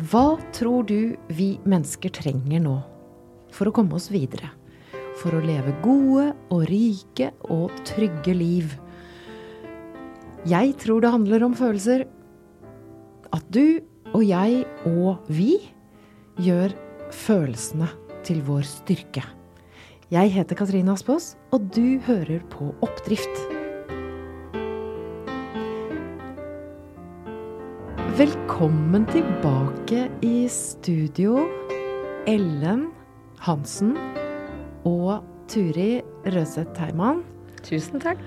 Hva tror du vi mennesker trenger nå for å komme oss videre? For å leve gode og rike og trygge liv? Jeg tror det handler om følelser. At du og jeg og vi gjør følelsene til vår styrke. Jeg heter Katrine Aspås, og du hører på Oppdrift. Velkommen tilbake i studio, Ellen Hansen og Turi Røseth Teiman. Tusen takk.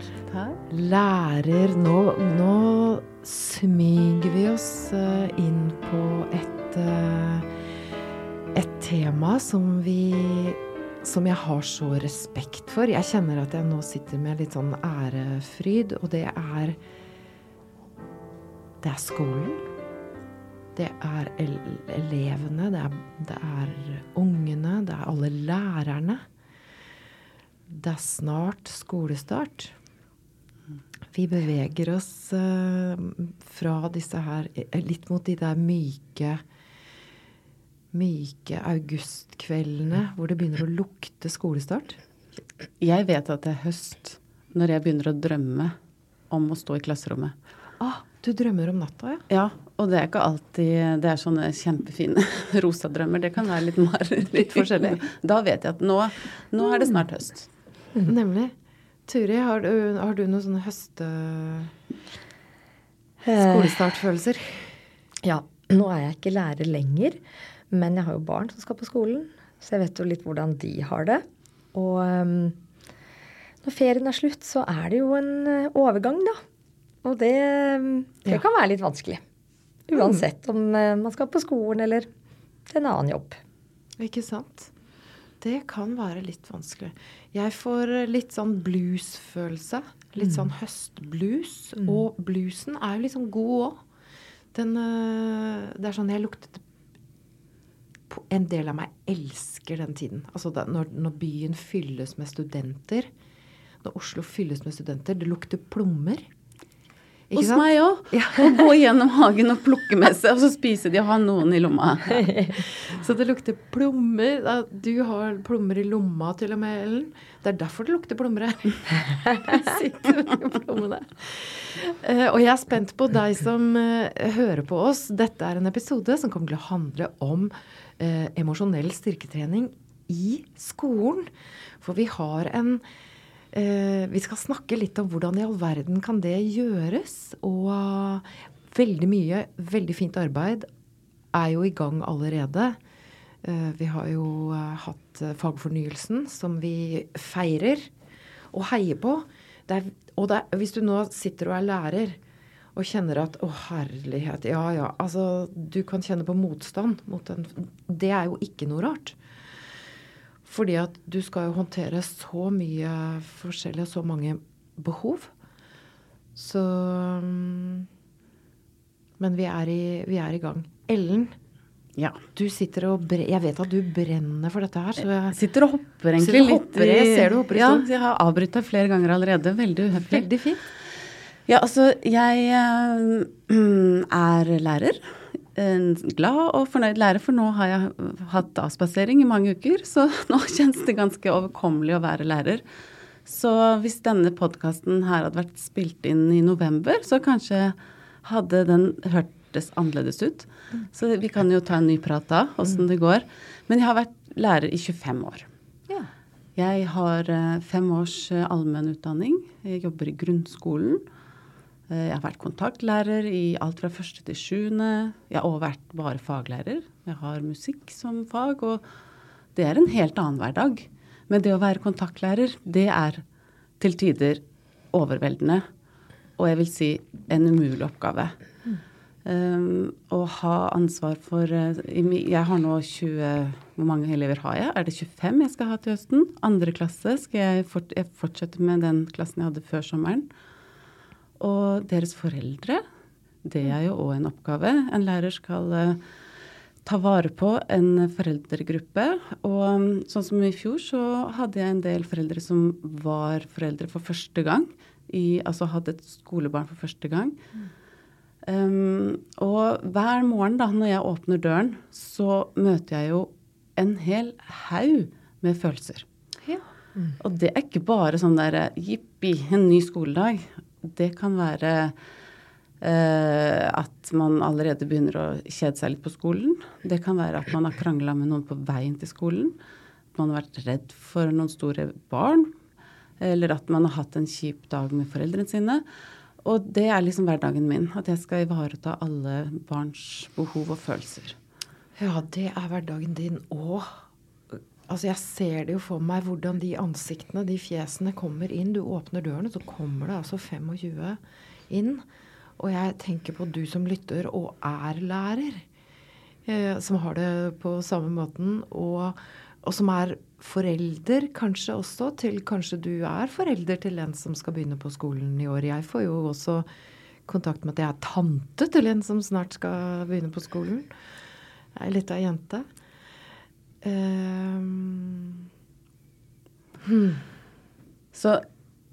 Lærer nå, nå smyger vi oss eh, inn på et, eh, et tema som vi som jeg har så respekt for. Jeg kjenner at jeg nå sitter med litt sånn ærefryd, og det er Det er skolen. Det er elevene, det er, det er ungene, det er alle lærerne. Det er snart skolestart. Vi beveger oss uh, fra disse her litt mot de der myke myke augustkveldene hvor det begynner å lukte skolestart? Jeg vet at det er høst når jeg begynner å drømme om å stå i klasserommet. Ah, du drømmer om natta, ja? Ja, og det er ikke alltid Det er sånne kjempefine rosa drømmer. Det kan være litt, mareritt, litt forskjellig. Da vet jeg at nå, nå er det snart høst. Mm. Nemlig. Turi, har du, har du noen sånne høste... Skolestartfølelser? Ja. Nå er jeg ikke lærer lenger, men jeg har jo barn som skal på skolen, så jeg vet jo litt hvordan de har det. Og um, når ferien er slutt, så er det jo en uh, overgang, da. Og det, det ja. kan være litt vanskelig. Uansett om uh, man skal på skolen eller til en annen jobb. Ikke sant. Det kan være litt vanskelig. Jeg får litt sånn bluesfølelse. Litt mm. sånn høstblues. Mm. Og bluesen er jo sånn god òg. Den uh, Det er sånn jeg luktet en del av meg elsker den tiden. Altså da, når, når, byen fylles med studenter. Når Oslo fylles med studenter. Det lukter plommer. Hos sant? meg òg. Ja. Å gå gjennom hagen og plukke med seg, og så spise de og ha noen i lomma. så det lukter plommer. Du har plommer i lomma til og med, Ellen. Det er derfor det lukter plommer her. sitter med plommene. Uh, og jeg er spent på deg som uh, hører på oss. Dette er en episode som kommer til å handle om uh, emosjonell styrketrening i skolen. For vi har en Eh, vi skal snakke litt om hvordan i all verden kan det gjøres. Og veldig mye veldig fint arbeid er jo i gang allerede. Eh, vi har jo eh, hatt fagfornyelsen, som vi feirer og heier på. Er, og er, hvis du nå sitter og er lærer og kjenner at å, herlighet, ja ja. Altså, du kan kjenne på motstand mot den. Det er jo ikke noe rart. Fordi at du skal jo håndtere så mye forskjellig og så mange behov. Så mm, Men vi er i, vi er i gang. Ellen, ja. du sitter og bre Jeg vet at du brenner for dette her. Så jeg sitter og hopper egentlig litt. Jeg ser du hopper i stol. Ja, jeg har avbrutt deg flere ganger allerede. Veldig uhøflig. Veldig fint. Ja, altså, jeg øh, er lærer en glad og fornøyd lærer, for nå har jeg hatt avspasering i mange uker, så nå kjennes det ganske overkommelig å være lærer. Så hvis denne podkasten her hadde vært spilt inn i november, så kanskje hadde den hørtes annerledes ut. Så vi kan jo ta en ny prat da, åssen det går. Men jeg har vært lærer i 25 år. Jeg har eh, fem års eh, allmennutdanning. Jeg jobber i grunnskolen. Eh, jeg har vært kontaktlærer i alt fra første til sjuende. Jeg har også vært bare faglærer. Jeg har musikk som fag, og det er en helt annen hverdag. Men det å være kontaktlærer, det er til tider overveldende. Og jeg vil si en umulig oppgave. Mm. Um, å ha ansvar for uh, Jeg har nå 20 Hvor mange elever har jeg? Er det 25 jeg skal ha til høsten? Andre klasse skal jeg, fort, jeg fortsette med den klassen jeg hadde før sommeren. Og deres foreldre. Det er jo òg en oppgave. En lærer skal uh, ta vare på en foreldregruppe. Og um, sånn som i fjor, så hadde jeg en del foreldre som var foreldre for første gang. I, altså hadde et skolebarn for første gang. Um, og hver morgen da, når jeg åpner døren, så møter jeg jo en hel haug med følelser. Ja. Og det er ikke bare sånn der jippi, en ny skoledag. Det kan være eh, at man allerede begynner å kjede seg litt på skolen. Det kan være at man har krangla med noen på veien til skolen. At man har vært redd for noen store barn. Eller at man har hatt en kjip dag med foreldrene sine. Og det er liksom hverdagen min. At jeg skal ivareta alle barns behov og følelser. Ja, det er hverdagen din òg. Altså, jeg ser det jo for meg hvordan de ansiktene, de fjesene, kommer inn. Du åpner døren, og så kommer det altså 25 inn. Og jeg tenker på du som lytter og er lærer, eh, som har det på samme måten, og, og som er forelder kanskje også til Kanskje du er forelder til en som skal begynne på skolen i år. Jeg får jo også kontakt med at jeg er tante til en som snart skal begynne på skolen. Ei lita jente. Um, hmm. Så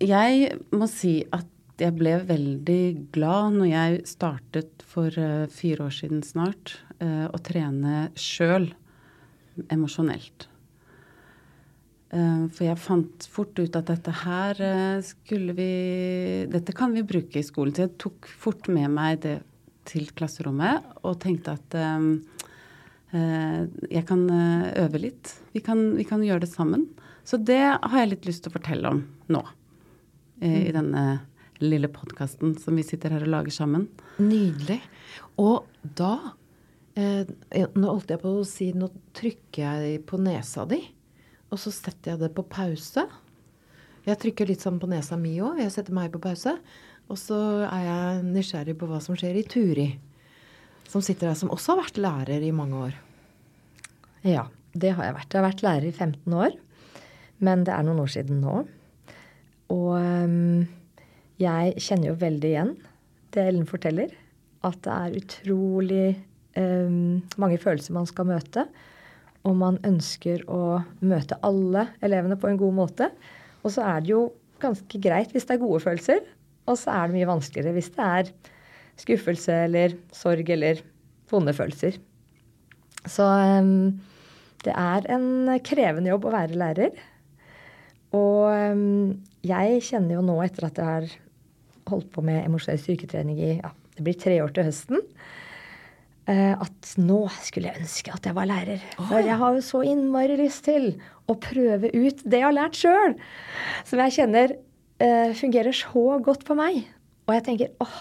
jeg må si at jeg ble veldig glad når jeg startet for uh, fire år siden snart uh, å trene sjøl emosjonelt. Uh, for jeg fant fort ut at dette her skulle vi Dette kan vi bruke i skolen. Så jeg tok fort med meg det til klasserommet og tenkte at um, Eh, jeg kan eh, øve litt. Vi kan, vi kan, gjøre det sammen. Så det har jeg litt lyst til å fortelle om nå. Eh, I mm. denne lille podkasten som vi sitter her og lager sammen. Nydelig. Og da eh, Nå holdt jeg på å si Nå trykker jeg på nesa di, og så setter jeg det på pause. Jeg trykker litt sånn på nesa mi òg. Jeg setter meg på pause. Og så er jeg nysgjerrig på hva som skjer i Turi som sitter her, som også har vært lærer i mange år. Ja, det har jeg vært. Jeg har vært lærer i 15 år. Men det er noen år siden nå. Og um, jeg kjenner jo veldig igjen det Ellen forteller. At det er utrolig um, mange følelser man skal møte. Og man ønsker å møte alle elevene på en god måte. Og så er det jo ganske greit hvis det er gode følelser. Og så er det mye vanskeligere hvis det er skuffelse eller sorg eller vonde følelser. Så um, det er en krevende jobb å være lærer. Og um, jeg kjenner jo nå, etter at jeg har holdt på med emosjonell styrketrening i ja, det blir tre år til høsten, uh, at nå skulle jeg ønske at jeg var lærer. For jeg har jo så innmari lyst til å prøve ut det jeg har lært sjøl. Som jeg kjenner uh, fungerer så godt på meg. Og jeg tenker åh,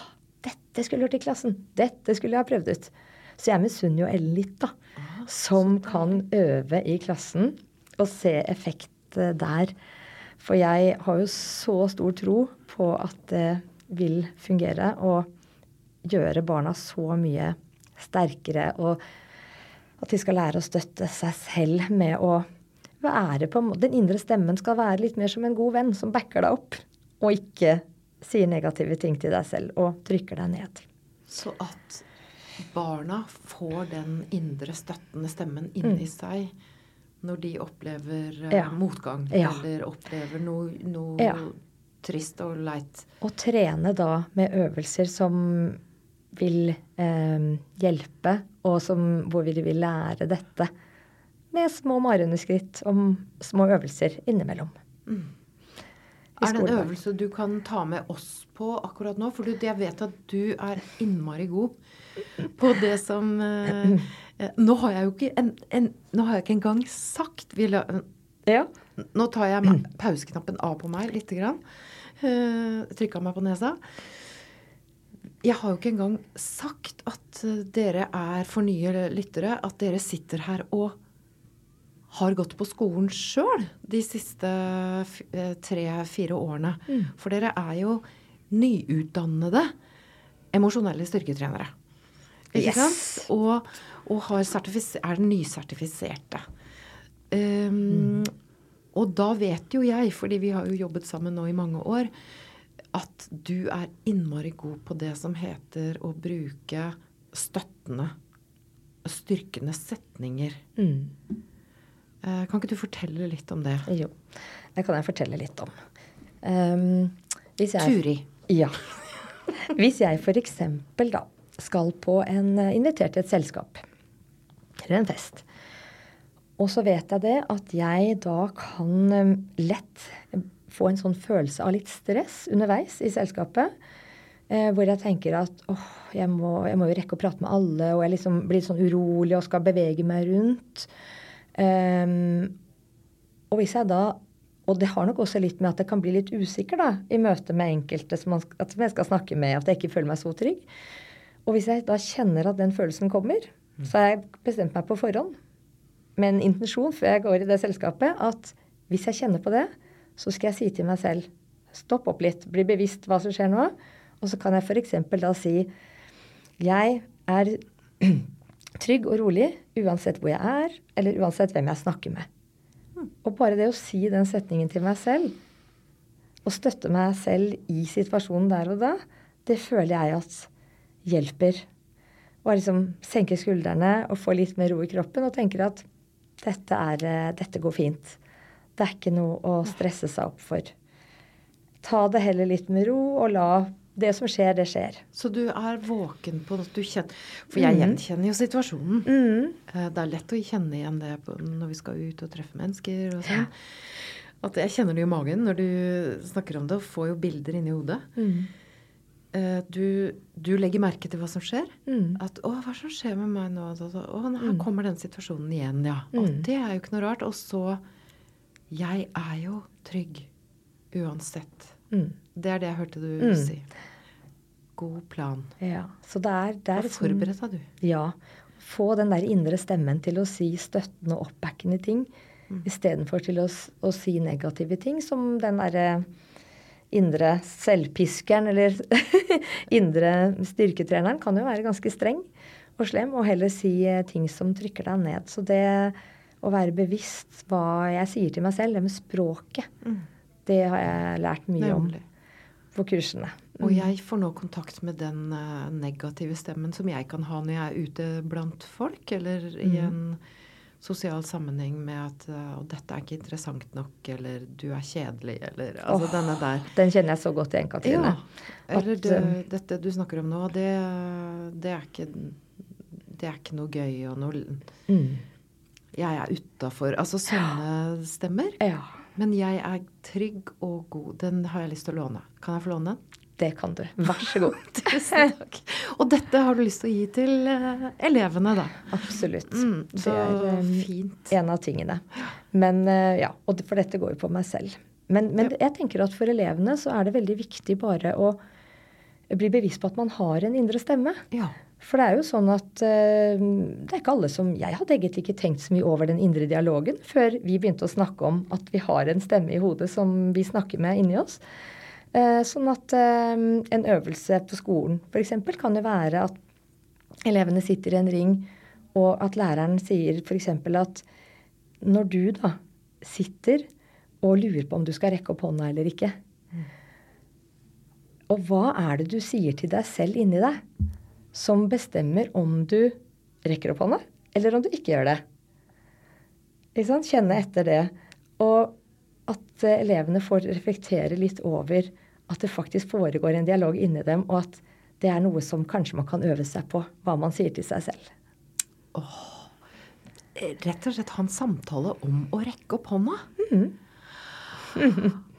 dette skulle hørt i klassen. Dette skulle jeg ha prøvd ut. Så jeg misunner jo Ellen litt, da. Ah, som kan øve i klassen og se effekt der. For jeg har jo så stor tro på at det vil fungere og gjøre barna så mye sterkere. Og at de skal lære å støtte seg selv med å være på Den indre stemmen skal være litt mer som en god venn som backer deg opp, og ikke sier negative ting til deg selv og trykker deg ned. Så at barna får den indre støttende stemmen inni mm. seg når de opplever uh, ja. motgang ja. eller opplever noe, noe ja. trist og leit. Og trene da med øvelser som vil eh, hjelpe, og som, hvor vi vil lære dette med små marioneskritt om små øvelser innimellom. Mm. Er det en øvelse du kan ta med oss på akkurat nå? For jeg vet at du er innmari god på det som eh, eh, Nå har jeg jo ikke, en, en, har jeg ikke engang sagt la, ja. Nå tar jeg pauseknappen av på meg lite grann. Uh, Trykka meg på nesa. Jeg har jo ikke engang sagt at dere er for nye lyttere, at dere sitter her og har gått på skolen sjøl de siste eh, tre-fire årene. Mm. For dere er jo nyutdannede emosjonelle styrketrenere. Ikke yes. sant? Og, og er nysertifiserte. Um, mm. Og da vet jo jeg, fordi vi har jo jobbet sammen nå i mange år, at du er innmari god på det som heter å bruke støttende, styrkende setninger. Mm. Eh, kan ikke du fortelle litt om det? Jo, det kan jeg fortelle litt om. Um, jeg, Turi. Ja. Hvis jeg f.eks. da skal på en eh, invitert til et selskap. Eller en fest. Og så vet jeg det at jeg da kan eh, lett få en sånn følelse av litt stress underveis i selskapet. Eh, hvor jeg tenker at åh, jeg må, jeg må jo rekke å prate med alle, og jeg liksom blir sånn urolig og skal bevege meg rundt. Um, og hvis jeg da og det har nok også litt med at jeg kan bli litt usikker da, i møte med enkelte som, man, som, jeg skal snakke med, at jeg ikke føler meg så trygg. Og hvis jeg da kjenner at den følelsen kommer, så har jeg bestemt meg på forhånd med en intensjon før jeg går i det selskapet, at hvis jeg kjenner på det, så skal jeg si til meg selv stopp opp litt, bli bevisst hva som skjer nå. Og så kan jeg f.eks. da si jeg er trygg og rolig uansett hvor jeg er, eller uansett hvem jeg snakker med. Og bare det å si den setningen til meg selv, og støtte meg selv i situasjonen der og da, det føler jeg at hjelper. Og liksom senke skuldrene og få litt mer ro i kroppen og tenker at dette, er, eh, dette går fint. Det er ikke noe å stresse seg opp for. Ta det heller litt med ro, og la det som skjer, det skjer. Så du er våken på at du kjenner For jeg mm. gjenkjenner jo situasjonen. Mm. Eh, det er lett å kjenne igjen det når vi skal ut og treffe mennesker og sånn. At jeg kjenner det i magen når du snakker om det, og får jo bilder inni hodet. Mm. Eh, du, du, legger merke til hva som skjer. Mm. At 'Å, hva som skjer med meg nå?' Å, her mm. kommer den situasjonen igjen, ja. Og mm. det er jo ikke noe rart. Og så Jeg er jo trygg uansett. Det er det jeg hørte du si god plan. Ja, så det er, det er liksom, forberedt deg, du. Ja. Få den der indre stemmen til å si støttende og oppbackende ting mm. istedenfor til å, å, si negative ting, som den derre indre selvpiskeren eller indre styrketreneren kan jo være ganske streng og slem, og heller si eh, ting som trykker deg ned. Så det å være bevisst hva jeg sier til meg selv, det med språket, mm. det har jeg lært mye Nemlig. om på kursene. Og mm. jeg får nå kontakt med den uh, negative stemmen som jeg kan ha når jeg er ute blant folk, eller mm. i en sosial sammenheng med at 'Og dette er ikke interessant nok', eller 'du er kjedelig', eller altså oh, denne der. Den kjenner jeg så godt igjen, Katrine. Ja. Eller at, det, um, dette du snakker om nå, det, det, er ikke Det er ikke noe gøy og noe mm. Jeg er utafor. Altså sånne stemmer. Ja. Men jeg er trygg og god. Den har jeg lyst til å låne. Kan jeg få låne den? Det kan du. Vær så god. Tusen takk. Og dette har du lyst til å gi til uh, elevene, da? Absolutt. Mm, så det er um, fint. en av tingene. Men uh, ja, og for dette går jo på meg selv. Men, men ja. jeg tenker at for elevene så er det veldig viktig bare å bli bevisst på at man har en indre stemme. Ja. For det er jo sånn at uh, det er ikke alle som Jeg hadde egentlig ikke tenkt så mye over den indre dialogen før vi begynte å snakke om at vi har en stemme i hodet som vi snakker med inni oss. Eh, sånn at eh, en øvelse på skolen f.eks. kan jo være at elevene sitter i en ring, og at læreren sier f.eks. at når du da sitter og lurer på om du skal rekke opp hånda eller ikke Og hva er det du sier til deg selv inni deg som bestemmer om du rekker opp hånda, eller om du ikke gjør det? Ikke? Kjenne etter det. Og at elevene får reflektere litt over at det faktisk foregår en dialog inni dem, og at det er noe som kanskje man kan øve seg på, hva man sier til seg selv. Oh, rett og slett ha en samtale om å rekke opp hånda. Mm.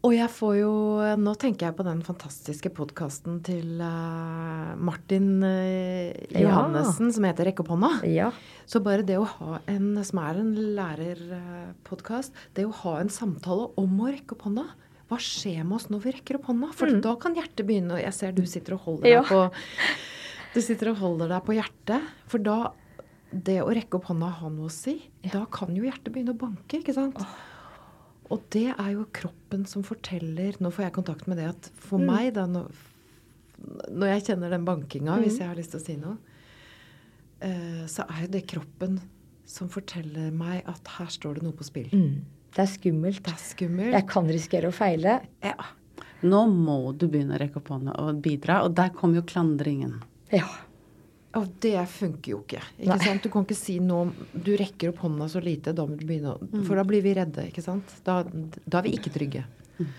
Og jeg får jo Nå tenker jeg på den fantastiske podkasten til uh, Martin uh, Johannessen ja. som heter 'Rekke opp hånda'. Ja. Så bare det å ha en som er en lærerpodkast, det å ha en samtale om å rekke opp hånda hva skjer med oss når vi rekker opp hånda? For mm. da kan hjertet begynne Og jeg ser du sitter og holder ja. deg på Du sitter og holder deg på hjertet. For da Det å rekke opp hånda har noe å si. Da kan jo hjertet begynne å banke, ikke sant? Oh. Og det er jo kroppen som forteller Nå får jeg kontakt med det at for mm. meg, da når, når, jeg kjenner den bankinga, mm. hvis jeg har lyst til å si noe, uh, så er jo det kroppen som forteller meg at her står det noe på spill. Mm. Det er skummelt. Det er skummelt. Jeg kan risikere å feile. Ja. Nå må du begynne å rekke opp hånda og bidra, og der kommer jo klandringen. Ja. Og det funker jo ikke. ikke sant? Du kan ikke si nå Du rekker opp hånda så lite, da må du begynne å mm. For da blir vi redde, ikke sant? Da, da er vi ikke trygge. Mm.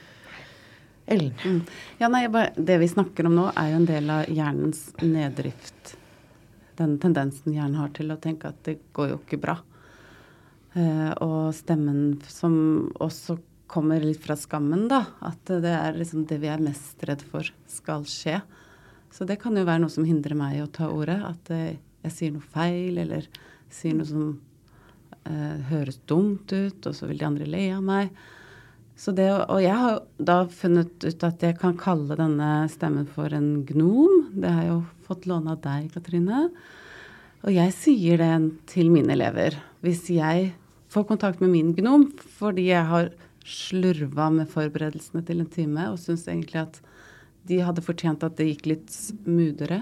Ellen. Mm. Ja, nei, bare, Det vi snakker om nå, er jo en del av hjernens neddrift. Den tendensen hjernen har til å tenke at det går jo ikke bra. Eh, og stemmen som også kommer litt fra skammen, da. At det er liksom det vi er mest redd for skal skje. Så det kan jo være noe som hindrer meg i å ta ordet. At eh, jeg sier noe feil, eller sier noe som eh, høres dumt ut, og så vil de andre le av meg. Så det, og jeg har da funnet ut at jeg kan kalle denne stemmen for en gnom. Det har jeg jo fått låne av deg, Katrine. Og jeg sier det til mine elever. Hvis jeg får kontakt med min gnom fordi jeg har slurva med forberedelsene til en time og syns egentlig at de hadde fortjent at det gikk litt smoothere,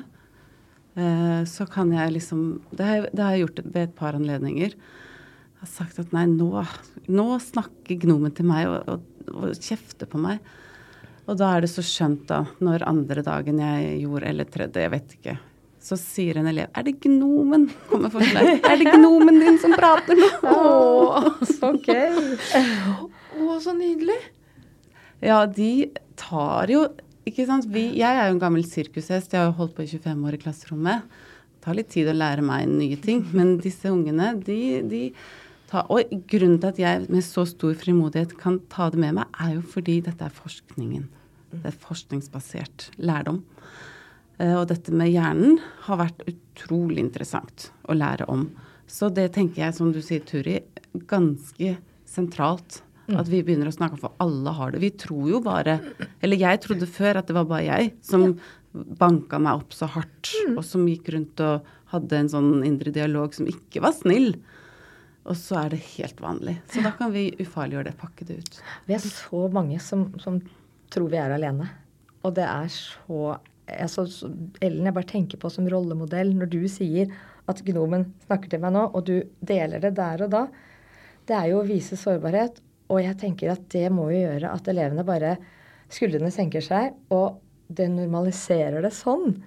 eh, så kan jeg liksom Det har, det har jeg gjort ved et par anledninger. Jeg har sagt at nei, nå, nå snakker gnomen til meg og, og, og, kjefter på meg. Og da er det så skjønt, da, når andre dagen jeg gjorde, eller tredje, jeg vet ikke, så sier en elev 'Er det gnomen?' kommer forslag. 'Er det gnomen din som prater nå?' Å, ok. Å, så nydelig. Ja, de tar jo Ikke sant. Vi, jeg er jo en gammel sirkushest. Jeg har holdt på i 25 år i klasserommet. Det tar litt tid å lære meg nye ting. Men disse ungene, de, de tar Og grunnen til at jeg med så stor frimodighet kan ta det med meg, er jo fordi dette er forskningen. Det er forskningsbasert lærdom. Eh, og dette med hjernen har vært utrolig interessant å lære om. Så det tenker jeg, som du sier, Turi, ganske sentralt. At vi begynner å snakke for alle har det. Vi tror jo bare Eller jeg trodde før at det var bare jeg som banka meg opp så hardt, og som gikk rundt og hadde en sånn indre dialog som ikke var snill. Og så er det helt vanlig. Så da kan vi ufarliggjøre det, pakke det ut. Vi er så mange som, som tror vi er alene. Og det er så altså, Ellen jeg bare tenker på som rollemodell når du sier at gnomen snakker til meg nå, og du deler det der og da. Det er jo å vise sårbarhet. Og jeg tenker at det må jo gjøre at elevene bare Skuldrene senker seg, og det normaliserer det sånn.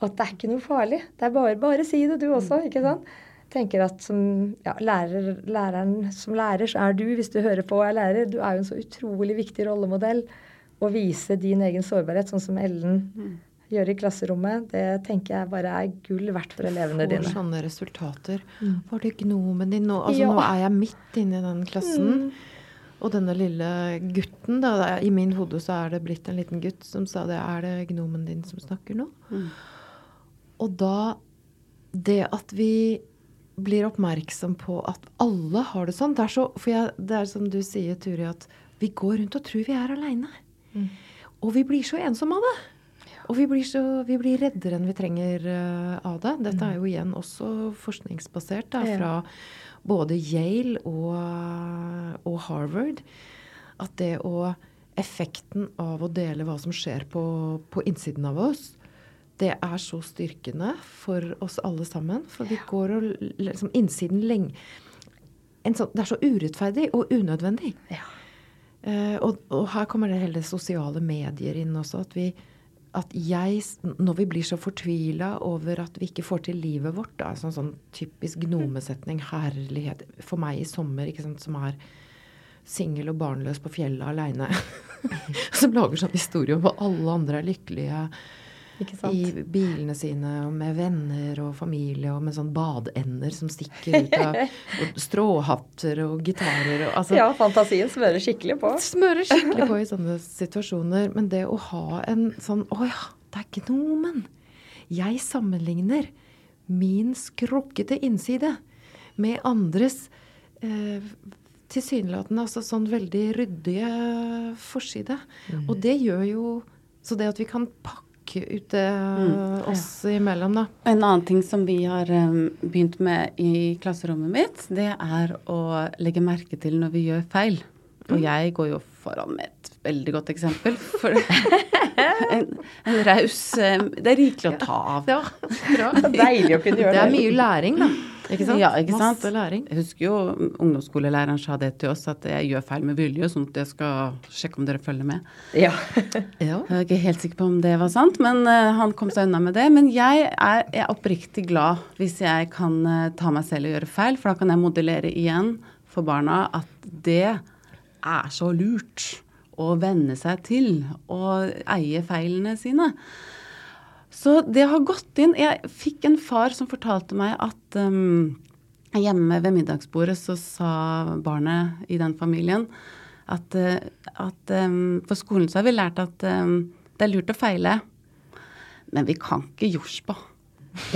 At det er ikke noe farlig. Det er bare bare si det, du også. ikke sant? tenker at som ja, lærer, læreren som lærer, så er du, hvis du hører på og er lærer, du er jo en så utrolig viktig rollemodell. Å vise din egen sårbarhet, sånn som Ellen mm gjør i klasserommet, det tenker jeg bare er gull verdt for elevene dine. Du Får sånne resultater. Mm. Var det gnomen din nå? Altså, ja. Nå er jeg midt inne i den klassen. Mm. Og denne lille gutten, da, I min hode så er det blitt en liten gutt som sa det. Er det gnomen din som snakker nå? Mm. Og da Det at vi blir oppmerksom på at alle har det sånn. Det er, så, for jeg, det er som du sier, Turi, at vi går rundt og tror vi er aleine. Mm. Og vi blir så ensomme av det. Og vi blir, så, vi blir reddere enn vi trenger uh, av det. Dette er jo igjen også forskningsbasert da, fra både Yale og, og, Harvard. At det å Effekten av å dele hva som skjer på, på innsiden av oss, det er så styrkende for oss alle sammen. For vi går og liksom Innsiden lenge sånn, Det er så urettferdig og unødvendig. Ja. Uh, og, og, her kommer det hele sosiale medier inn også. At vi, at jeg, når vi blir så fortvila over at vi ikke får til livet vårt, da, sånn, sånn typisk gnomesetning, herlighet For meg i sommer, ikke sant, som er singel og barnløs på fjellet aleine. som lager sånn historie om at alle andre er lykkelige i bilene sine og med venner og familie og med sånn badeender som stikker ut av og Stråhatter og gitarer og altså, Ja, fantasien smører skikkelig på. Smører skikkelig på i sånne situasjoner. Men det å ha en sånn Å ja, det er gnomen. Jeg sammenligner min skrukkete innside med andres eh, tilsynelatende altså sånn veldig ryddige forside. Mm. Og det gjør jo Så det at vi kan pakke ute mm, oss ja. imellom, da. En annen ting som vi har um, begynt med i klasserommet mitt, det er å legge merke til når vi gjør feil. Og mm. jeg går jo foran med et veldig godt eksempel. For en, en raus um, Det er rikelig å ta av. Ja, bra. Deilig å kunne gjøre det. Det er mye læring, da. Ikke sant? Ja, ikke sant? Masse læring. Jeg husker jo ungdomsskolelæreren sa det til oss, at jeg gjør feil med vilje, sånn at jeg skal sjekke om dere følger med. Ja. Jeg er ikke helt sikker på om det var sant, men uh, han kom seg unna med det. Men jeg er, er oppriktig glad hvis jeg kan uh, ta meg selv og gjøre feil, for da kan jeg modellere igjen for barna at det er så lurt å venne seg til å eie feilene sine. Så det har gått inn Jeg fikk en far som fortalte meg at um, hjemme ved middagsbordet så sa barnet i den familien at, uh, at um, på skolen så har vi lært at um, det er lurt å feile. Men vi kan ikke jordspa.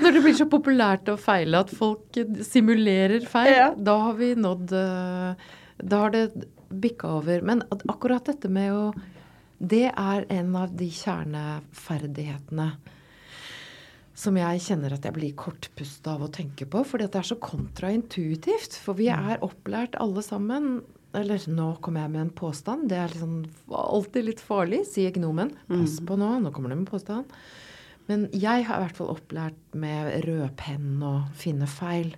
Når det blir så populært å feile at folk simulerer feil, Ja. da har vi nådd eh, Da har det bikka over. Men at- akkurat dette med å Det er en av de kjerneferdighetene som jeg kjenner at jeg blir kortpusta av å tenke på. Fordi at det er så kontraintuitivt. For vi er opplært alle sammen Eller nå kommer jeg med en påstand. Det er liksom alltid litt farlig, sier gnomen. Pass på nå, nå kommer det med påstand. Men jeg har i hvert fall opplært med rødpenn å finne feil.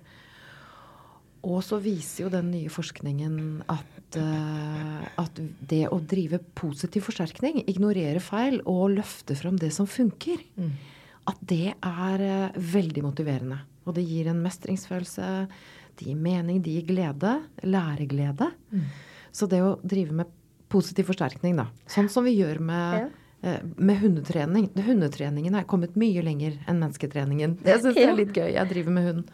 Og så viser jo den nye forskningen at, uh, at det å drive positiv forsterkning, ignorere feil og løfte fram det som funker, at det er uh, veldig motiverende. Og det gir en mestringsfølelse, det gir mening, det gir glede. Læreglede. Så det å drive med positiv forsterkning, da. Sånn som vi gjør med, eh, med hundetrening. Hundetreningen er kommet mye lenger enn mennesketreningen. Det syns jeg er litt gøy. Jeg driver med hund.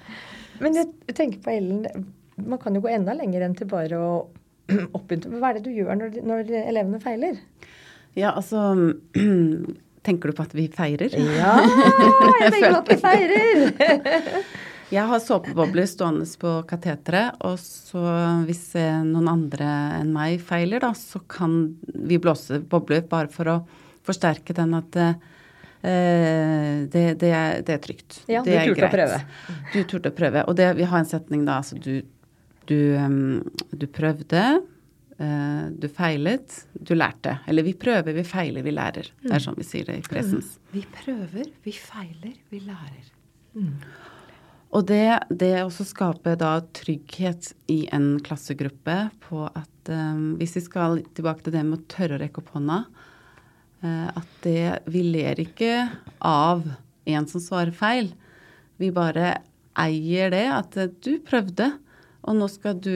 Men jeg tenker på Ellen, man kan jo gå enda lenger enn til bare å oppmuntre. Hva er det du gjør når, når elevene feiler? Ja, altså Tenker du på at vi feirer? Ja, jeg tenker at vi feirer! Jeg har såpebobler stående på kateteret, og så hvis eh, noen andre enn meg feiler, da, så kan vi blåse bobler bare for å forsterke den at eh, det, det, er, det er trygt. Ja, det du er turte å prøve. Du turte å prøve. Og det, vi har en setning da, altså du, du, du prøvde, eh, du feilet, du lærte. Eller vi prøver, vi feiler, vi lærer. Det er sånn vi sier det i presens. Vi prøver, vi feiler, vi lærer. Og det, det også skaper da trygghet i en klassegruppe på at um, hvis vi skal tilbake til det med å tørre å rekke opp hånda, eh, at det Vi ler ikke av en som svarer feil. Vi bare eier det at eh, du prøvde, og nå skal du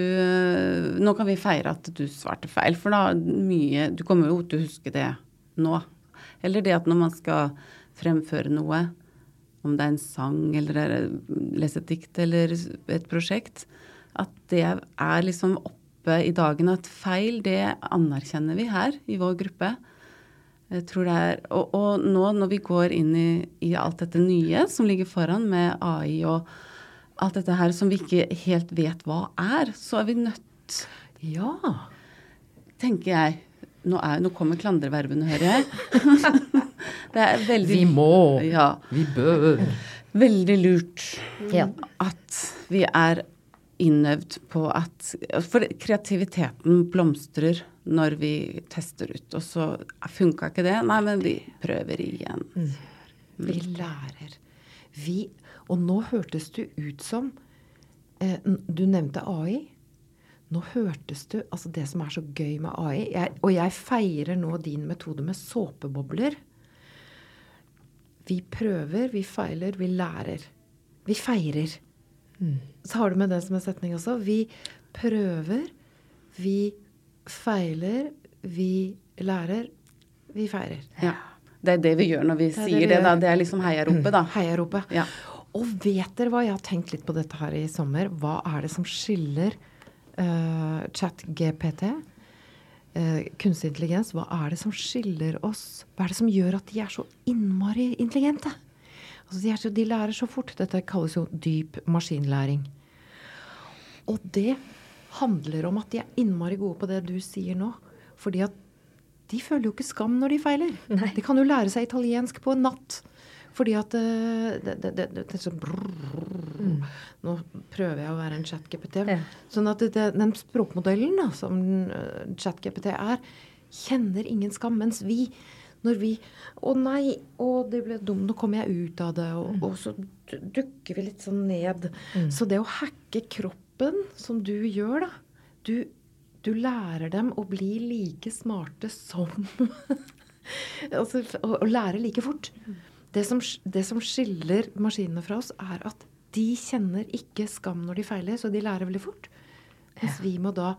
Nå kan vi feire at du svarte feil, for da mye Du kommer jo til å huske det nå. Eller det at når man skal fremføre noe, om det er en sang eller er lese et dikt eller et prosjekt, at det er liksom oppe i dagen at feil, det anerkjenner vi her i vår gruppe. Jeg tror det er, og, og nå når vi går inn i, i alt dette nye som ligger foran med AI og alt dette her som vi ikke helt vet hva er, så er vi nødt, Ja. tenker jeg Nå, er, nå kommer klandreverbene, hører jeg. det er veldig Vi må. Ja. Vi bør. Veldig lurt Ja. at vi er innøvd på at For kreativiteten blomstrer når vi tester ut. Og så funka ikke det. Nei, men vi prøver igjen. Vi lærer. Vi Og nå hørtes du ut som eh, Du nevnte AI. Nå hørtes du Altså, det som er så gøy med AI jeg, Og jeg feirer nå din metode med såpebobler. Vi prøver, vi feiler, vi lærer. Vi feirer. Så har du med det som en setning også. Vi prøver, vi feiler, vi lærer, vi feirer. Ja. Det er det vi gjør når vi det sier det. det, da. Det er liksom heiaropet, da. Heiaropet. Ja. Og vet dere hva, jeg har tenkt litt på dette her i sommer. Hva er det som skiller uh, ChatGPT, uh, kunstig intelligens, hva er det som skiller oss? Hva er det som gjør at de er så innmari intelligente? Altså, de, er så, de lærer så fort. Dette kalles jo dyp maskinlæring. Og det handler om at de er innmari gode på det du sier nå. Fordi at de føler jo ikke skam når de feiler. Nei. De kan jo lære seg italiensk på en natt. Fordi at eh, det, det, det, det, så brrr, Nå prøver jeg å være en chat-GPT. Ja. Sånn at det, den språkmodellen da, som eh, chat-GPT er, kjenner ingen skam. Mens vi, når vi Å nei, å det ble dumt, nå kommer jeg ut av det. Og, og så dukker vi litt sånn ned. Så det å hacke kroppen, som du gjør, da Du, du lærer dem å bli like smarte som altså, å, å lære like fort. Det som, det som skiller maskinene fra oss, er at de kjenner ikke skam når de feiler, så de lærer veldig fort. Mens vi må da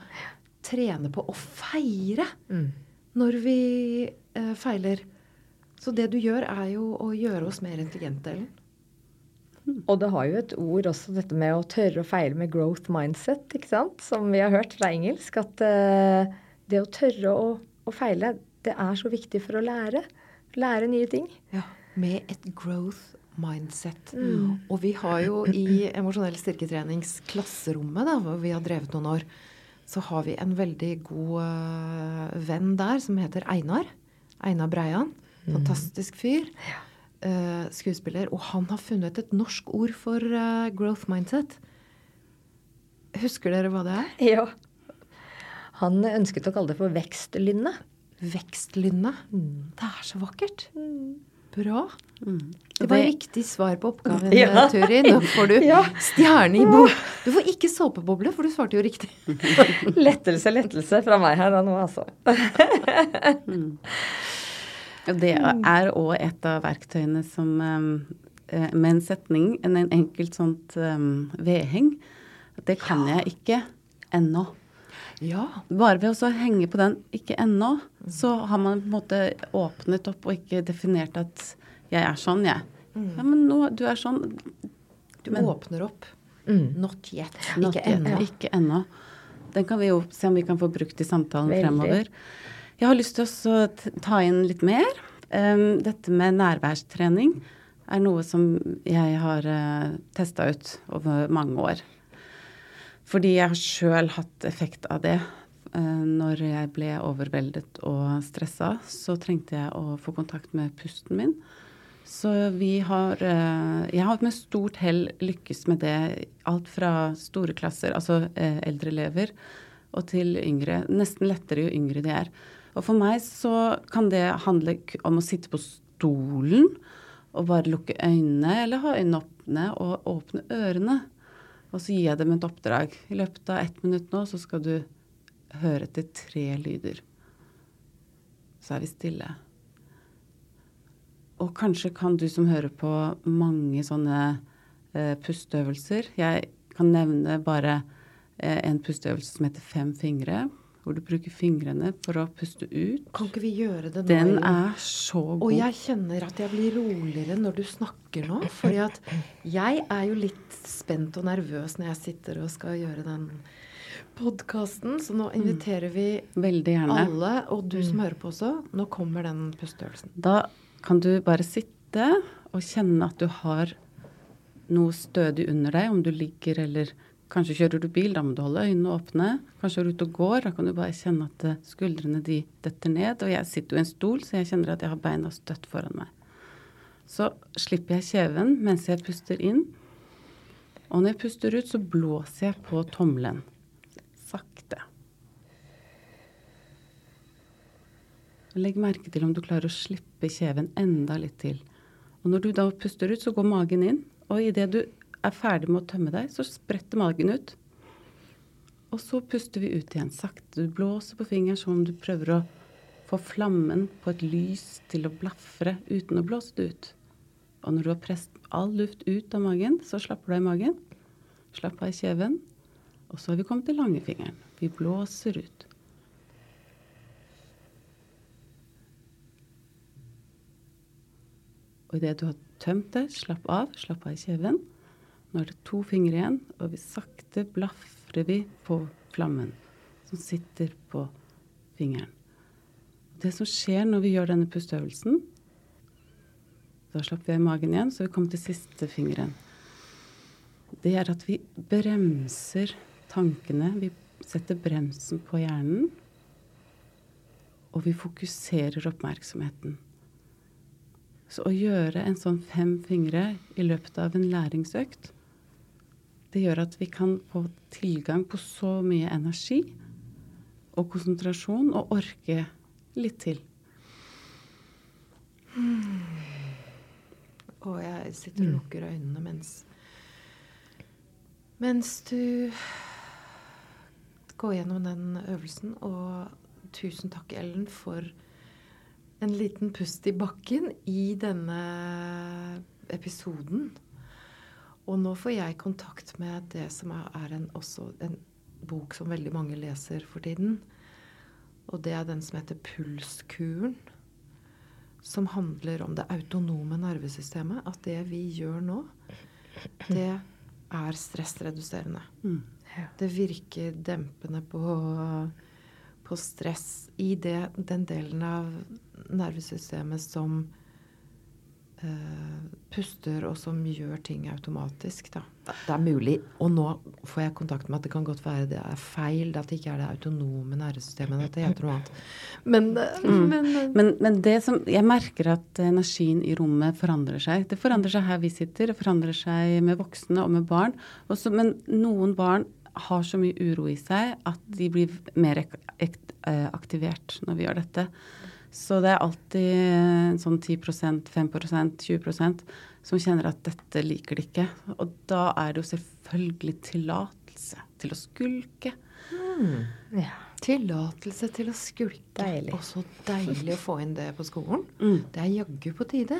trene på å feire Mm. når vi eh, feiler. Så det du gjør, er jo å gjøre oss mer intelligente, Ellen. Og det har jo et ord også, dette med å tørre å feile med growth mindset, ikke sant? Som vi har hørt fra engelsk. At eh, det å tørre å, å feile, det er så viktig for å lære. Lære nye ting. Ja, Med et growth mindset. Mm. Og vi har jo i emosjonell styrketreningsklasserommet, da, hvor vi har drevet noen år, så har vi en veldig god eh, venn der som heter Einar. Einar Breian. Fantastisk fyr. Eh, skuespiller. Og han har funnet et norsk ord for uh, growth mindset. Husker dere hva det er? Ja. Han ønsket å kalle det for vekstlynne. Vekstlynne. Det er så vakkert. Bra. Mm. Det var Det- riktig svar på oppgaven, Ja. Turi. Nå får du Ja. stjerne i bok. Du får ikke såpeboble, for du svarte jo riktig. Lettelse, lettelse fra meg her da nå, altså. Det er òg et av verktøyene som um, eh, Med en setning, en, en enkelt sånt um, vedheng, det kan jeg ikke ennå. Ja. Bare ved å henge på den 'ikke ennå', så har man på en måte åpnet opp og ikke definert at 'jeg er sånn', jeg. Ja, men nå, du er sånn. Du Men- åpner opp. Mm. Not yet. Not. Ikke ennå. Den kan vi jo se om vi kan få brukt i samtalen Veldig. fremover. Jeg har lyst til å ta inn litt mer. Um, dette med nærværstrening er noe som jeg har uh, testa ut over mange år. Fordi jeg har sjøl hatt effekt av det. Uh, når jeg ble overveldet og stressa, så trengte jeg å få kontakt med pusten min. Så vi har eh, Jeg har med stort hell lykkes med det. Alt fra store klasser, altså eh, eldre elever, og til yngre. Nesten lettere jo yngre de er. Og for meg så kan det handle om å sitte på stolen og bare lukke øynene, eller ha øynene åpne og åpne ørene. Og så gir jeg dem et oppdrag. I løpet av ett minutt nå så skal du høre etter tre lyder. Så er vi stille. Og kanskje kan du som hører på mange sånne eh, pusteøvelser Jeg kan nevne bare eh, en pusteøvelse som heter fem fingre. Hvor du bruker fingrene for å puste ut. Kan ikke vi gjøre det nå? Den er så god. Og jeg kjenner at jeg blir roligere når du snakker nå. Fordi at jeg er jo litt spent og nervøs når jeg sitter og skal gjøre den podkasten. Så nå inviterer vi alle, og du som hører på også. Nå kommer den pusteøvelsen. Da kan du bare sitte og kjenne at du har noe stødig under deg, om du ligger eller Kanskje kjører du bil, da må du holde øynene åpne. Kanskje er du ute og går, da kan du bare kjenne at eh, skuldrene de detter ned. Og jeg sitter jo i en stol, så jeg kjenner at jeg har beina støtt foran meg. Så slipper jeg kjeven mens jeg puster inn. Og når jeg puster ut, så blåser jeg på tommelen. Sakte. Legg merke til om du klarer å slippe kjeven enda litt til. Og når du da puster ut, så går magen inn. Og idet du er ferdig med å tømme deg, så spretter magen ut. Og så puster vi ut igjen sakte. Du blåser på fingeren som om du prøver å få flammen på et lys til å blafre uten å blåse det ut. Og når du har presset all luft ut av magen, så slapper du av i magen. Slapp av i kjeven. Og så har vi kommet til langfingeren. Vi blåser ut. Og idet du har tømt deg, slapp av, slapp av i kjeven. Nå er det to fingre igjen, og vi sakte blafrer vi på flammen som sitter på fingeren. Det som skjer når vi gjør denne pusteøvelsen Da slapper vi av magen igjen, så vi kommer til siste fingeren. Det er at vi bremser tankene. Vi setter bremsen på hjernen. Og vi fokuserer oppmerksomheten. Så å gjøre en sånn fem fingre i løpet av en læringsøkt, det gjør at vi kan få tilgang på så mye energi og konsentrasjon og orke litt til. Og jeg sitter og lukker øynene mens Mens du går gjennom den øvelsen. Og tusen takk, Ellen, for en liten pust i bakken i denne episoden. Og nå får jeg kontakt med det som er en, også en bok som veldig mange leser for tiden. Og det er den som heter Pulskuren. Som handler om det autonome nervesystemet. At det vi gjør nå, det er stressreduserende. Mm. Det virker dempende på, på stress i det, den delen av nervesystemet som puster, og som gjør ting automatisk. Da. Det er mulig, og nå får jeg kontakt med at det kan godt være det er feil, at det ikke er det autonome nervesystemet. Dette heter noe annet. Men, eh, Mm. men eh, Men, men det som, jeg merker at energien i rommet forandrer seg. Det forandrer seg her vi sitter, det forandrer seg med voksne og med barn. Også, men noen barn har så mye uro i seg at de blir mer eh, aktivert når vi gjør dette. Så det er alltid sånn 10% 5% 20% som kjenner at dette liker de ikke. Og da er det jo selvfølgelig tillatelse til å skulke. Ja. tillatelse til å skulke. Deilig. Og så deilig å få inn det på skolen. Mm. Det er jaggu på tide.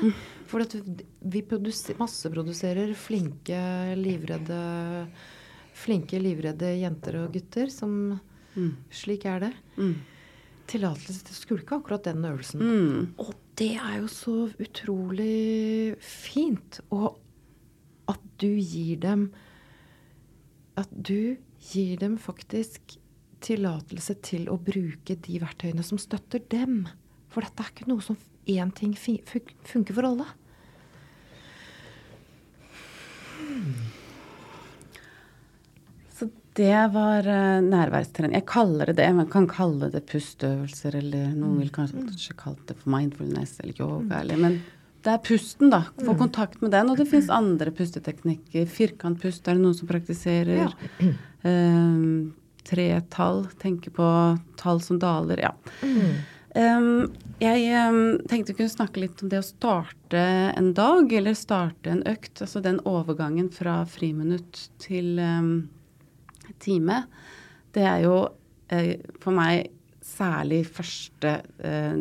For at vi produser, masseproduserer flinke, livredde Flinke, livredde jenter og gutter som Mm. Slik er det. Mm. Tillatelse til å skulke, akkurat den øvelsen. Mm. Og det er jo så utrolig fint. Og at du gir dem At du gir dem faktisk tillatelse til å bruke de verktøyene som støtter dem. For dette er ikke noe som én ting funker for alle. Så det var uh, nærværstrening. Jeg kaller det det. Man kan kalle det pusteøvelser, eller noen vil kanskje kalle det for mindfulness eller yoga, eller Men det er pusten, da. Få kontakt med den. Og det fins andre pusteteknikker. Firkantpust er det noen som praktiserer. Um, tretall. Tenke på tall som daler. Ja. Um, jeg um, tenkte vi kunne snakke litt om det å starte en dag, eller starte en økt. Altså den overgangen fra friminutt til um, time. Det er jo eh, for meg særlig første eh,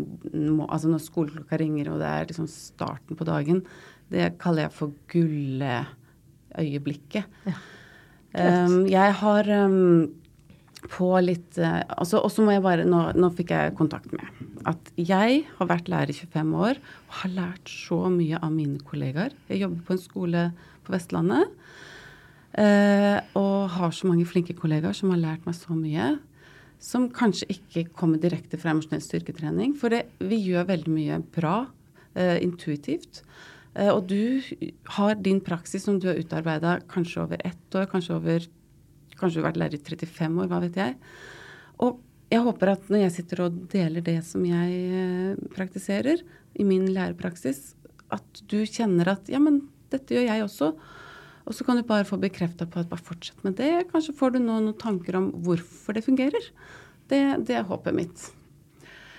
Altså når skoleklokka ringer og det er liksom starten på dagen. Det kaller jeg for gulløyeblikket. Um, jeg har um, på litt eh, altså, Og så må jeg bare nå, nå fikk jeg kontakt med at jeg har vært lærer i 25 år og har lært så mye av mine kollegaer. Jeg jobber på en skole på Vestlandet og har så mange flinke kollegaer som har lært meg så mye. Som kanskje ikke kommer direkte fra emosjonell styrketrening. For det, vi gjør veldig mye bra eh, intuitivt. Eh, og du har din praksis som du har utarbeida kanskje over ett år, kanskje over Kanskje du har vært lærer i 35 år, hva vet jeg. Og jeg håper at når jeg sitter og deler det som jeg eh, praktiserer i min lærepraksis, at du kjenner at ja, men dette gjør jeg også. Og så kan du bare få bekrefta på at bare fortsett med det. Kanskje får du nå noen tanker om hvorfor det fungerer. Det, det er håpet mitt.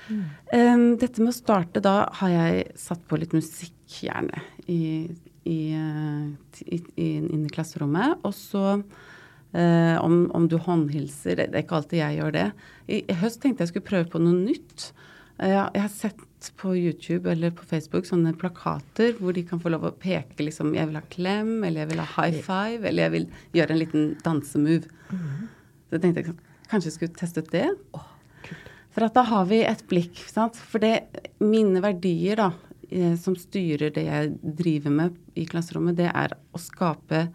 Um, dette med å starte, da har jeg satt på litt musikk, gjerne, i, eh, i klasserommet. Og så Uh, om, om, du håndhilser. Det er ikke alltid jeg gjør det. I, i høst tenkte jeg skulle prøve på noe nytt. Uh, jeg har sett på YouTube eller på Facebook sånne plakater hvor de kan få lov å peke liksom Jeg vil ha klem, eller jeg vil ha high five, eller jeg vil gjøre en liten dansemove. Mm. Så jeg tenkte jeg kanskje jeg skulle teste ut det. Oh, For at da har vi et blikk. Sant? For det, mine verdier da, som styrer det jeg driver med i klasserommet, det er å skape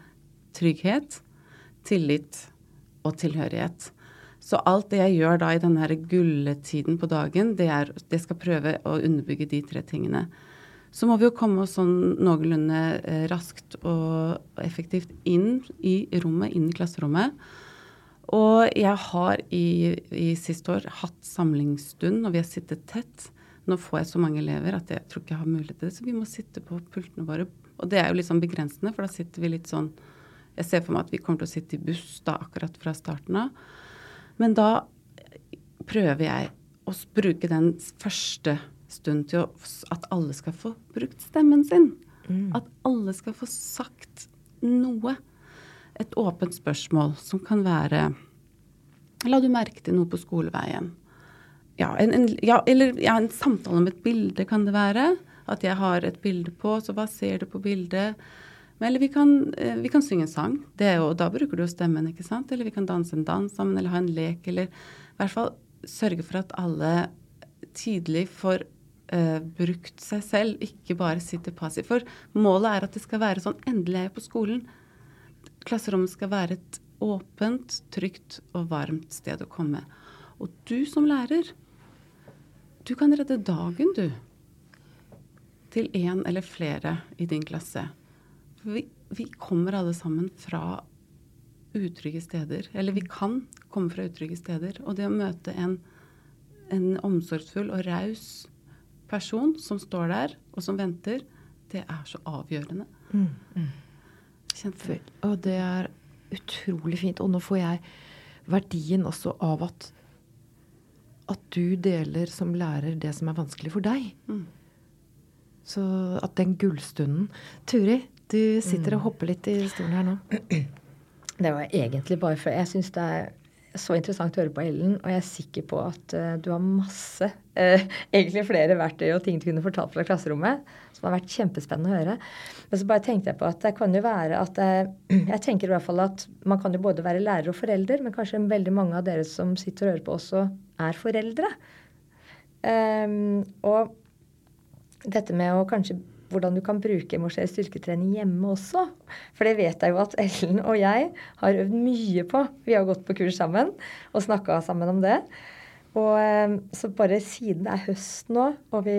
trygghet tillit og tilhørighet. Så alt det jeg gjør da i denne gulletiden på dagen, det, er, det skal prøve å underbygge de tre tingene. Så må vi jo komme oss sånn noenlunde eh, raskt og effektivt inn i rommet, inn i klasserommet. Og jeg har i, i siste år hatt samlingsstund, og vi har sittet tett. Nå får jeg så mange elever at jeg tror ikke jeg har mulighet til det, så vi må sitte på pultene våre. Og det er jo litt sånn begrensende, for da sitter vi litt sånn jeg ser for meg at vi kommer til å sitte i buss da akkurat fra starten av. Men da prøver jeg å bruke den første stunden til at alle skal få brukt stemmen sin. Mm. At alle skal få sagt noe. Et åpent spørsmål som kan være La du merke til noe på skoleveien? Ja, en, en, ja, eller ja, en samtale om et bilde kan det være. At jeg har et bilde på, så hva ser du på bildet? Eller vi kan, eh, vi kan synge en sang. Jo, da bruker du jo stemmen, ikke sant? Eller vi kan danse en dans sammen, eller ha en lek, eller i hvert fall sørge for at alle tidlig får uh, brukt seg selv, ikke bare sitter passivt. For målet er at det skal være sånn endelig er jeg på skolen. Klasserommet skal være et åpent, trygt og varmt sted å komme. Og du som lærer, du kan redde dagen, du. Til én eller flere i din klasse. Vi, vi kommer alle sammen fra utrygge steder. Eller vi kan komme fra utrygge steder. Og det å møte en, en omsorgsfull og raus person som står der, og som venter, det er så avgjørende. Kjente Og det er utrolig fint. Og nå får jeg verdien også av at at du deler som lærer det som er vanskelig for deg. Mm. Så at den gullstunden Turi, du sitter og hopper litt i stolen her nå. Det var egentlig bare for Jeg syns det er så interessant å høre på Ellen, og jeg er sikker på at uh, du har masse, uh, egentlig flere verktøy og ting du kunne fortalt fra klasserommet, som har vært kjempespennende å høre. Men så bare tenkte jeg på at det kan jo være at jeg, Jeg tenker i hvert fall at man kan jo både være lærer og forelder, men kanskje veldig mange av dere som sitter og hører på, også er foreldre. Um, og dette med å kanskje hvordan du kan bruke emosjonell styrketrening hjemme også. For det vet jeg jo at Ellen og jeg har øvd mye på. Vi har gått på kurs sammen og snakka sammen om det. Og eh, så bare siden det er høst nå, og vi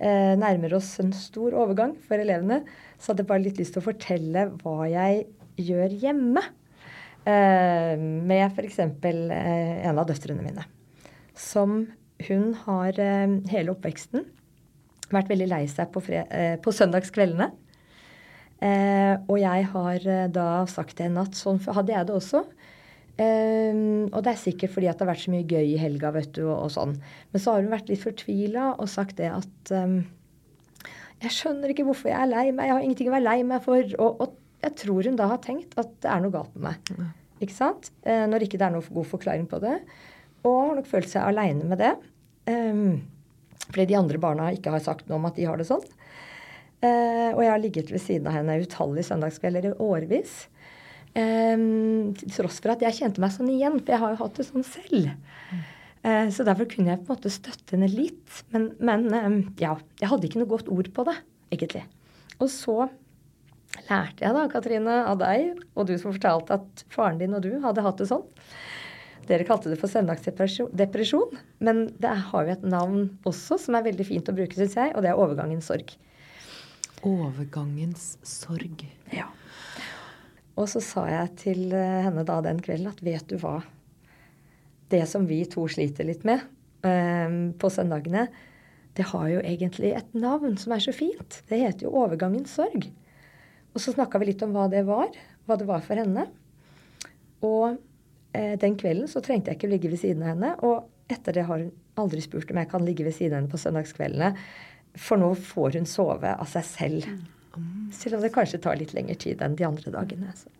eh, nærmer oss en stor overgang for elevene, så hadde jeg bare litt lyst til å fortelle hva jeg gjør hjemme. Eh, med f.eks. Eh, en av døtrene mine. Som hun har eh, hele oppveksten vært veldig lei seg på, fre eh, på søndagskveldene. Eh, og jeg har eh, da sagt det en natt. sånn hadde jeg det også. Eh, og det er sikkert fordi at det har vært så mye gøy i helga, vet du, og, og sånn. Men så har hun vært litt fortvila og sagt det at eh, Jeg skjønner ikke hvorfor jeg er lei meg. Jeg har ingenting å være lei meg for. Og, og jeg tror hun da har tenkt at det er noe galt med meg. Ikke sant? Eh, når ikke det er noe god forklaring på det. Og har nok følt seg aleine med det. Um, fordi de andre barna ikke har sagt noe om at de har det sånn. Eh, og jeg har ligget ved siden av henne utallige søndagskvelder i årevis. Eh, til tross for at jeg kjente meg sånn igjen, for jeg har jo hatt det sånn selv. Eh, så derfor kunne jeg på en måte støtte henne litt. Men, men eh, ja, jeg hadde ikke noe godt ord på det, egentlig. Og så lærte jeg da, Katrine, av deg, og du som fortalte at faren din og du hadde hatt det sånn. Dere kalte det for søndagsdepresjon, men det har jo et navn også som er veldig fint å bruke, syns jeg, og det er overgangens sorg. Overgangens sorg. Ja. Og så sa jeg til eh, henne da den kvelden at vet du hva, det som vi to sliter litt med um, på søndagene, det har jo egentlig et navn som er så fint. Det heter jo overgangens sorg. Og så snakka vi litt om hva det var, hva det var for henne. Og eh, den kvelden så trengte jeg ikke ligge ved siden av henne. Og etter det har hun aldri spurt om jeg kan ligge ved siden av henne på søndagskveldene. For nå får hun sove av seg selv. Selv om det kanskje tar litt lengre tid enn de andre dagene. Så.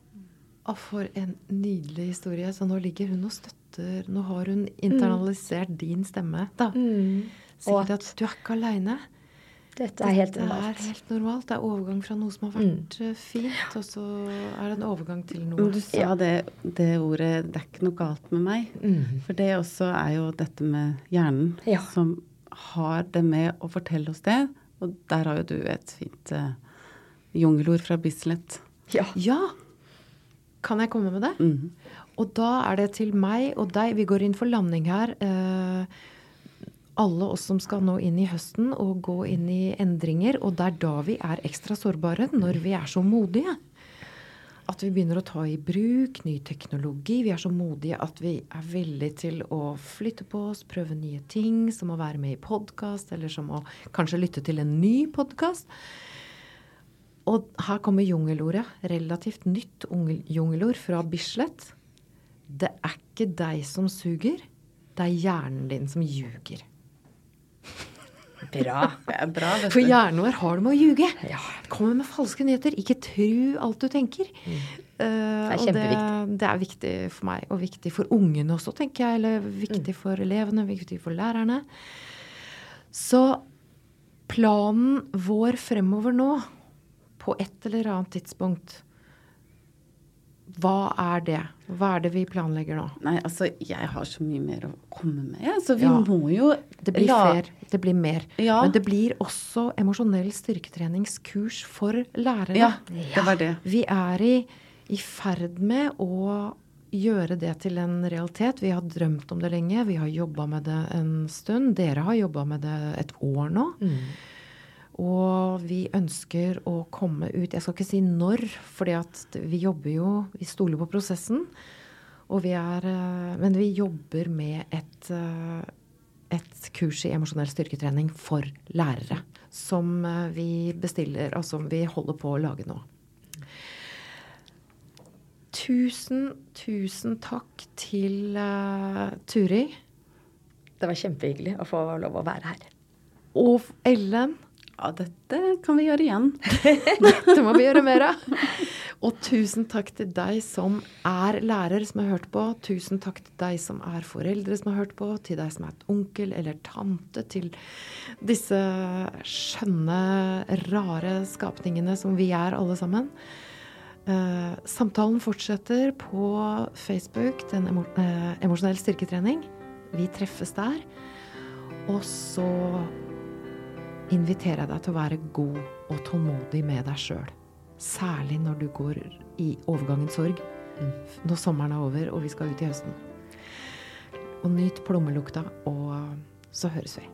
Å, for en nydelig historie. Så nå ligger hun og støtter Nå har hun internalisert din stemme, da. Sier Og at du er ikke aleine. Dette er helt Det er normalt. helt normalt. Det er overgang fra noe som har vært mm. fint, og så er det en overgang til noe du sa det, det ordet 'det er ikke noe galt med meg'. For det også er jo dette med hjernen Ja. som har det med å fortelle oss det. Og der har jo du et fint uh, jungelord fra Bislett. Ja. Ja! Kan jeg komme med det? Mm. Og da er det til meg og deg. Vi går inn for landing her. Eh, alle oss som skal nå inn i høsten og gå inn i endringer. Og det er da vi er ekstra sårbare, når vi er så modige. At vi begynner å ta i bruk ny teknologi. Vi er så modige at vi er villige til å flytte på oss, prøve nye ting, som å være med i podkast, eller som å kanskje lytte til en ny podkast. Og her kommer jungelordet. Relativt nytt jungelord fra Bislett. Det er ikke deg som suger, det er hjernen din som ljuger. Bra. Det er bra. For hjernen vår har det med å ljuge. Ja. Kommer med falske nyheter. Ikke tru alt du tenker. Mm. Det er kjempeviktig. Det, er viktig for meg, og viktig for ungene også, tenker jeg. Eller viktig for elevene, viktig for lærerne. Så planen vår fremover nå, på et eller annet tidspunkt. Hva er det? Hva er det vi planlegger nå? Nei, altså, jeg har så mye mer å komme med. Så vi Ja. må jo Det blir la- flere, det blir mer. Ja. Men det blir også emosjonell styrketreningskurs for lærere. Ja, det var det. Vi er i, i ferd med å gjøre det til en realitet. Vi har drømt om det lenge. Vi har jobba med det en stund. Dere har jobba med det et år nå. Og vi ønsker å komme ut Jeg skal ikke si når, fordi vi jobber jo Vi stoler på prosessen. Og vi er eh, Men vi jobber med et, eh, et kurs i emosjonell styrketrening for lærere. Som eh, vi bestiller, og som vi holder på å lage nå. Tusen, tusen takk til uh, Turi. Det var kjempehyggelig å få lov å være her. Og Ellen. Ja, dette kan vi gjøre igjen. dette må vi gjøre mer av. Og tusen takk til deg som er lærer, som har hørt på. Tusen takk til deg som er foreldre, som har hørt på. Til deg som er et onkel eller tante. Til disse skjønne, rare skapningene som vi er, alle sammen. Eh, samtalen fortsetter på Facebook, den emo eh, emosjonell styrketrening. Vi treffes der. Og så inviterer jeg deg til å være god og tålmodig med deg sjøl. Særlig når du går i overgangens sorg. Når sommeren er over og vi skal ut i høsten. Og nyt plommelukta, og så høres vi.